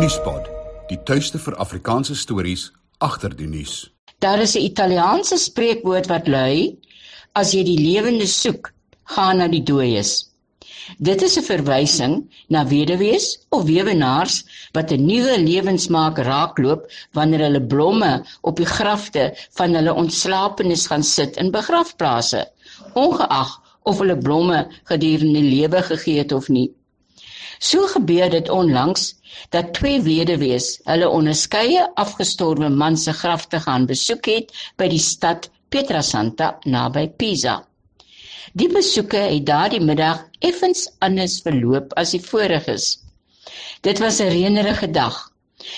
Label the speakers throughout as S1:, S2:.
S1: Nuuspot, die tuiste vir Afrikaanse stories agter die nuus.
S2: Daar is 'n Italiaanse spreekwoord wat lui: As jy die lewende soek, gaan na die dooies. Dit is 'n verwysing na weduwees of weewenaars wat 'n nuwe lewensmaak raakloop wanneer hulle blomme op die grafte van hulle ontslapenes gaan sit in begrafplase, ongeag of hulle blomme gedurende lewe gegee het of nie. So gebeur dit onlangs dat twee weduwees hulle onderskeie afgestorwe man se grafte gaan besoek het by die stad Pietrasanta naby Pisa. Die besoeke het daardie middag effens anders verloop as die voriges. Dit was 'n reënerige dag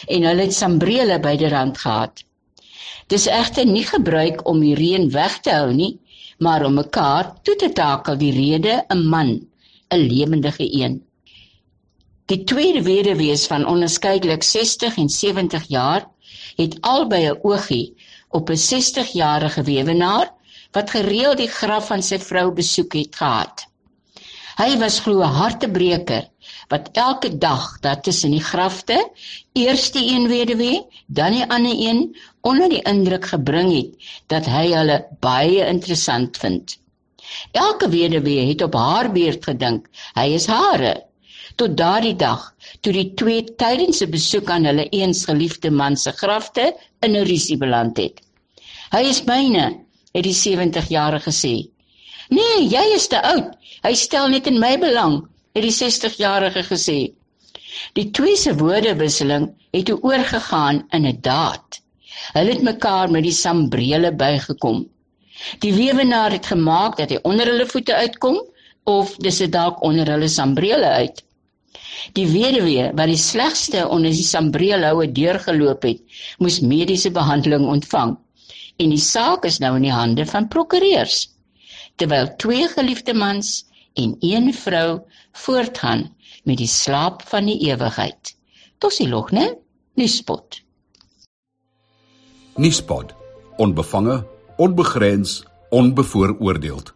S2: en hulle het sambrele byderhand gehad. Dis egter nie gebruik om die reën weg te hou nie, maar om mekaar toe te takel die rede 'n man, 'n lewendige een. Die tweede weduwees van onderskeidelik 60 en 70 jaar het albei 'n oogie op 'n 60-jarige weewenaar wat gereeld die graf van sy vrou besoek het gehad. Hy was glo 'n hartebreker wat elke dag daar tussen die grafte eers die een weduwee, dan die ander een onder die indruk gebring het dat hy hulle baie interessant vind. Elke weduwee het op haar beurt gedink, hy is hare tot daardie dag toe die twee tydens 'n besoek aan hulle eens geliefde man se grafte in 'n rusie beland het. Hy is myne, het die 70-jarige gesê. Nee, jy is te oud. Hy stel net in my belang, het die 60-jarige gesê. Die twee se woordewisseling het toe oorgegaan in 'n daad. Hulle het mekaar met die sambrele bygekom. Die weewenaar het gemaak dat hy onder hulle voete uitkom of dis dit dalk onder hulle sambrele uit. Die weduwee wat die slegste onder die sambreelhoue deurgeloop het, moes mediese behandeling ontvang. En die saak is nou in die hande van prokureurs. Terwyl twee geliefde mans en een vrou voortgaan met die slaap van die ewigheid. Tosie log, né? Nuuspot.
S1: Nuuspot. Onbevange, onbegrens, onbevooroordeeld.